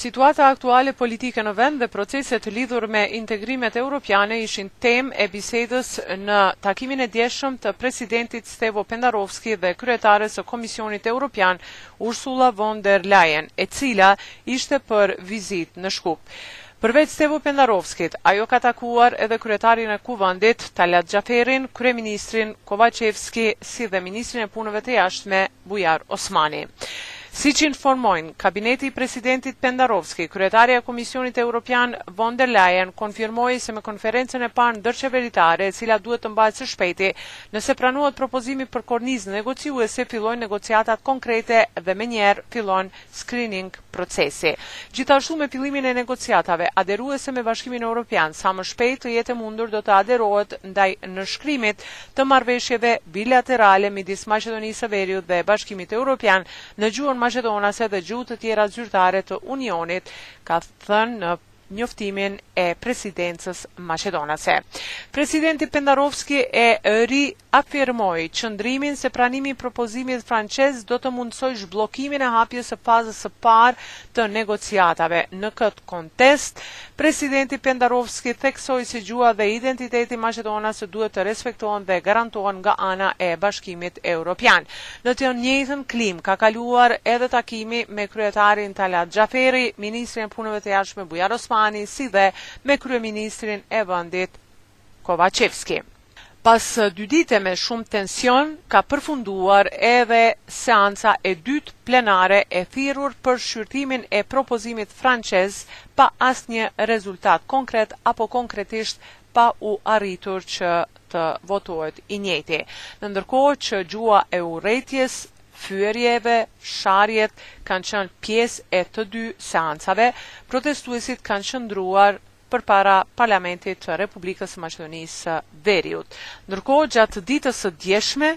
Situata aktuale politike në vend dhe proceset lidhur me integrimet europiane ishin temë e bisedës në takimin e djeshëm të presidentit Stevo Pendarovski dhe kryetares së Komisionit Europian Ursula von der Leyen, e cila ishte për vizitë në Shkup. Përveç Stevo Pendarovskit, ajo ka takuar edhe kryetarin e Kuvendit, Talat Xhaferin, kryeministrin, Kovaçevski, si dhe ministrin e Punëve të Jashtme, Bujar Osmani. Siç informojnë kabineti i presidentit Pendarovski, kryetarja e Komisionit Europian, Von der Leyen, konfirmoi se me konferencën e parë ndërqeveritare, e cila duhet të mbahet së shpejti, nëse pranohet propozimi për kornizë negociuese, fillojnë negociatat konkrete dhe menjëherë fillon screening procesi. Gjithashtu me fillimin e negociatave aderuese me Bashkimin Europian, sa më shpejt të jetë e mundur do të aderohet ndaj nënshkrimit të marrëveshjeve bilaterale midis Maqedonisë së Veriut dhe Bashkimit Europian në gjuhën maqedonase dhe gjuhë të tjera zyrtare të Unionit, ka thënë në njoftimin e Presidencës maqedonase. Presidenti Pendarovski e ri. afirmoi qëndrimin se pranimi i propozimit francez do të mundësojë zhbllokimin e hapjes së fazës së parë të negociatave. Në këtë kontekst, presidenti Pendarovski theksoi se gjuha dhe identiteti maqedonas duhet të respektohen dhe garantohen nga ana e Bashkimit Europian. Në të njëjtën klimë ka kaluar edhe takimi me kryetarin Talat Xhaferi, ministrin e Punëve të Jashtme Bujar Osmani si dhe me kryeministrin e vendit, Kovaçevski. Pas dy dite me shumë tension, ka përfunduar edhe seanca e dytë plenare e thirrur për shqyrtimin e propozimit francez pa asnjë rezultat konkret apo konkretisht pa u arritur që të votohet i njëjti, në ndërkohë që gjuha e urrejtjes, fyerjeve, sharjet kanë qenë pjesë e të dy seancave, protestuesit kanë qëndruar përpara Parlamentit të Republikës së Maqedonisë së Veriut. Ndërkohë, gjatë ditës së djeshme,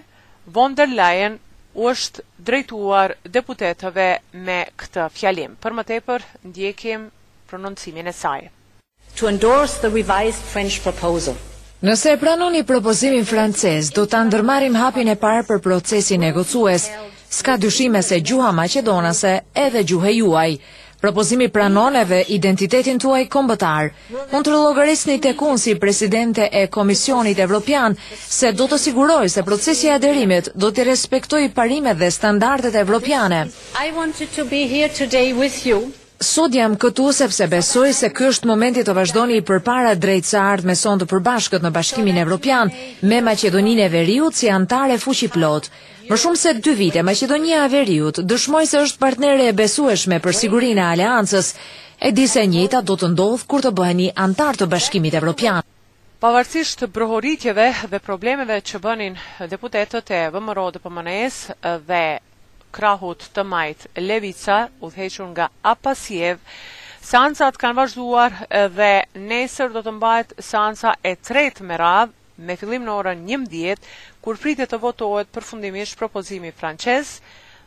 von der Leyen u është drejtuar deputetëve me këtë fjalim. Për më tepër, ndjekim prononcimin e saj. to endorse the revised French proposal. Nëse e pranoni propozimin francez, do ta ndërmarrim hapin e parë për procesin negociues. S'ka dyshime se gjuha maqedonase është gjuhë e juaj. Propozimi pranon edhe identitetin tuaj kombëtar. Mund të llogarisni tek unë si presidente e Komisionit Evropian se do të siguroj se procesi i aderimit do të respektojë parimet dhe standardet evropiane. I wanted to be here today with you. Sot jam këtu sepse besoj se ky është momenti të vazhdoni përpara drejt së ardhmes sonë të përbashkët në Bashkimin Evropian me Maqedoninë e Veriut si anëtare fuqiplotë. Më shumë se dy vite, Maqedonia e Veriut dëshmoi se është partnere e besueshme për sigurinë e aleancës, e di se e njëjta do të ndodhë kur të bëheni anëtarë të Bashkimit Evropian. Pavarësisht brohoritjeve dhe problemeve që bënin deputetët e VMRO-DPMNE-së dhe krahut të majtë Levica, udhëhequr nga Apasiev, seancat kanë vazhduar dhe nesër do të mbahet seanca e tretë me radhë me fillim në orën njëmbëdhjetë, kur pritet të votohet përfundimisht propozimi francez,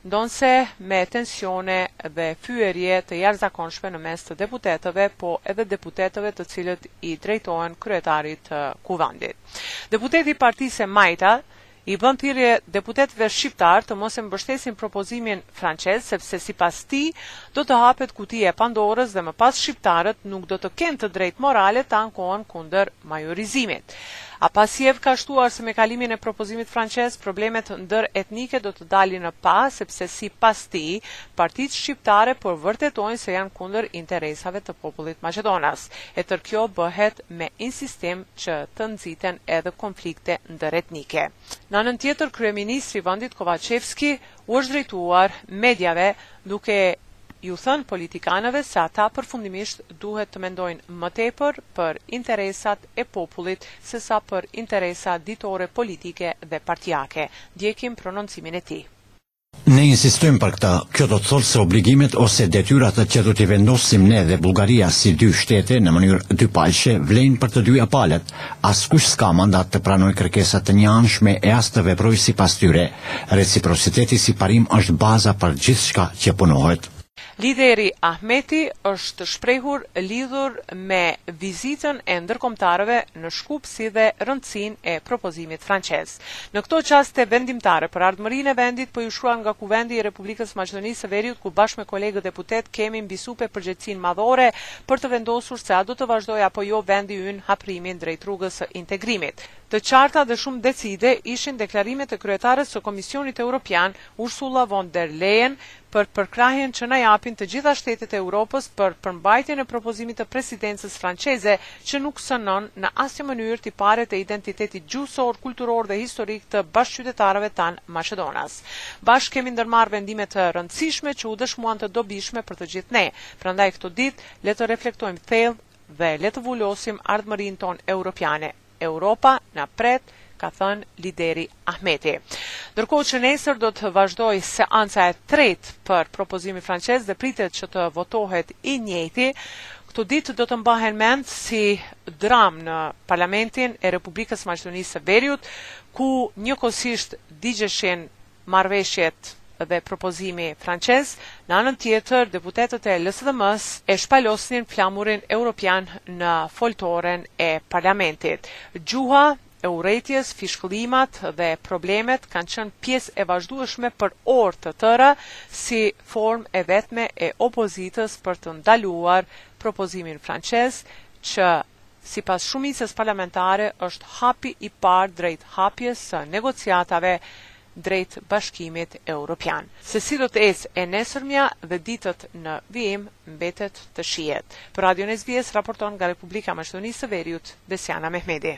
ndonëse me tensione dhe fyerje të jashtëzakonshme në mes të deputetëve, po edhe deputetëve të cilët i drejtohen kryetarit të Kuvendit. Deputeti i partisë E Majta, u bën thirrje deputetëve shqiptarë të mos e mbështesin propozimin francez sepse sipas tij do të hapet kutia e Pandorës dhe më pas shqiptarët nuk do të kenë të drejtë morale të ankohen kundër majorizimit. Apasiev ka shtuar se me kalimin e propozimit francez problemet ndëretnike do të dalin në pah sepse sipas tij partitë shqiptare po vërtetojnë se janë kundër interesave të popullit maqedonas, e tërë kjo bëhet me insistim që të nxiten edhe konflikte ndëretnike. Në anën tjetër, kryeministri i vendit Kovaçevski u është drejtuar mediave duke u thënë politikanëve se ata përfundimisht duhet të mendojnë më tepër për interesat e popullit sesa për interesa ditore politike dhe partiake. Ndjekim prononcimin e tij. Ne insistojmë për këtë. Kjo do të thotë se obligimet ose detyrat që do t'i vendosim ne dhe Bullgaria si dy shtete në mënyrë dypalëshe vlejnë për të dyja palët. Askush s'ka mandat të pranojë kërkesa të njëanshme e as të veprojë sipas tyre. Reciprociteti si parim është baza për gjithçka që punohet. Lideri Ahmeti është shprehur lidhur me vizitën e ndërkombëtarëve në Shkup si dhe rëndësinë e propozimit francez. Në këto çaste vendimtare për ardhmërinë e vendit po ju shkruaj nga Kuvendi i Republikës së Maqedonisë së Veriut ku bashkë me kolegët deputetë kemi mbi supe përgjegjësinë madhore për të vendosur se a do të vazhdojë apo jo vendi ynë hapërimin drejt rrugës së integrimit. Të qarta dhe shumë decide ishin deklarimet e kryetares së Komisionit Europian, Ursula von der Leyen, për përkrahjen që na japin të gjitha shtetet e Europës për përmbajtjen e propozimit të presidencës franceze që nuk cenon në asnjë mënyrë tiparet e identitetit gjuhësor, kulturor dhe historik të bashkëqytetarëve tanë maqedonas. Bashkë kemi ndërmarrë vendime të rëndësishme që u dëshmuan të dobishme për të gjithë ne. Prandaj këto ditë le të reflektojmë thellë dhe le të vulosim ardhmërinë tonë europiane. Europa na pret, ka thënë lideri Ahmeti. Ndërkohë që nesër do të vazhdojë seanca e tretë për propozimin francez dhe pritet që të votohet i njëjti, këto ditë do të mbahen mend si dramë në Parlamentin e Republikës së Maqedonisë së Veriut, ku njëkohësisht digjeshin marrëveshjet dhe propozimi francez, në anën tjetër deputetët e LSDM-së e shpalosnin flamurin europian në foltoren e parlamentit. Gjuha e urrejtjes, fishkëllimat dhe problemet kanë qenë pjesë e vazhdueshme për orë të tëra si formë e vetme e opozitës për të ndaluar propozimin francez që sipas shumicës parlamentare është hapi i parë drejt hapjes së negociatave drejt Bashkimit Europian. Se si do të ecë e nesërmja dhe ditët në vijim mbetet të shihet. Për Radion SBS raporton nga Republika e Maqedonisë së Veriut, Besiana Mehmedi.